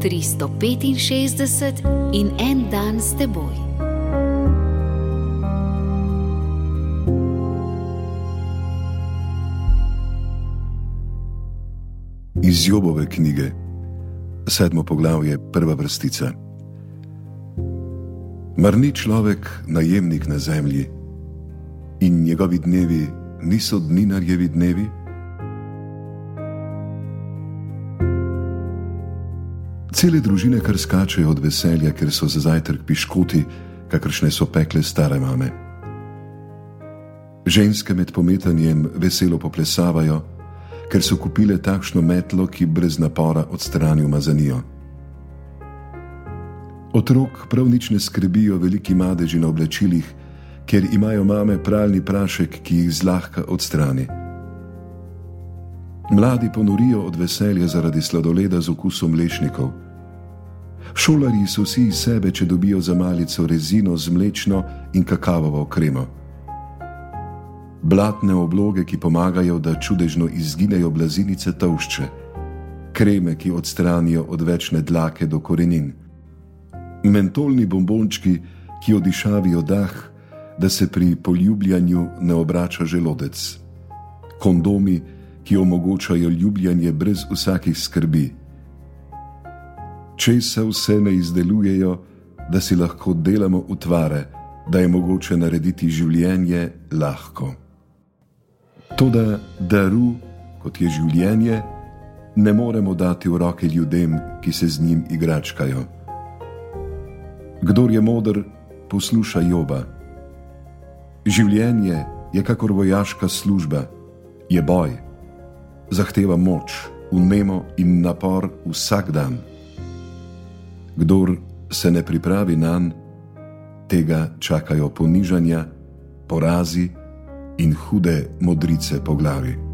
365 in en dan s teboj. Iz Jobove knjige, sedmo poglavje, prva vrstica. Mar ni človek najemnik na zemlji in njegovi dnevi niso dninarjevi dnevi? Cele družine kar skačejo od veselja, ker so za zajtrk piškoti, kakršne so pekle stare mame. Ženske med pometanjem veselo poplesavajo, ker so kupile takšno metlo, ki brez napora odstrani umazanijo. Otrok prav nič ne skrbijo veliki madeži na oblačilih, ker imajo mame pralni prašek, ki jih zlahka odstrani. Mladi ponorijo od veselja zaradi sladoleda z okusom lešnikov. Šolari so vsi iz sebe, če dobijo za malico rezino z mlečno in kakavovo kremo. Blatne obloge, ki pomagajo, da čudežno izginejo blazinice tavšče, kreme, ki odstranijo odvečne dlake do korenin, mentolni bombončki, ki odišavijo dah, da se pri poljubljanju ne obrača želodec, kondomi, ki omogočajo ljubljanje brez vsakih skrbi. Če se vse ne izdelujejo, da si lahko delamo utvare, da je mogoče narediti življenje lahko. Toda daru, kot je življenje, ne moremo dati v roke ljudem, ki se z njim igračkajo. Kdor je moder, posluša joba. Življenje je kakor vojaška služba, je boj, zahteva moč, unemo in napor vsak dan. Kdor se ne pripravi na njega, tega čakajo ponižanja, porazi in hude modrice po glavi.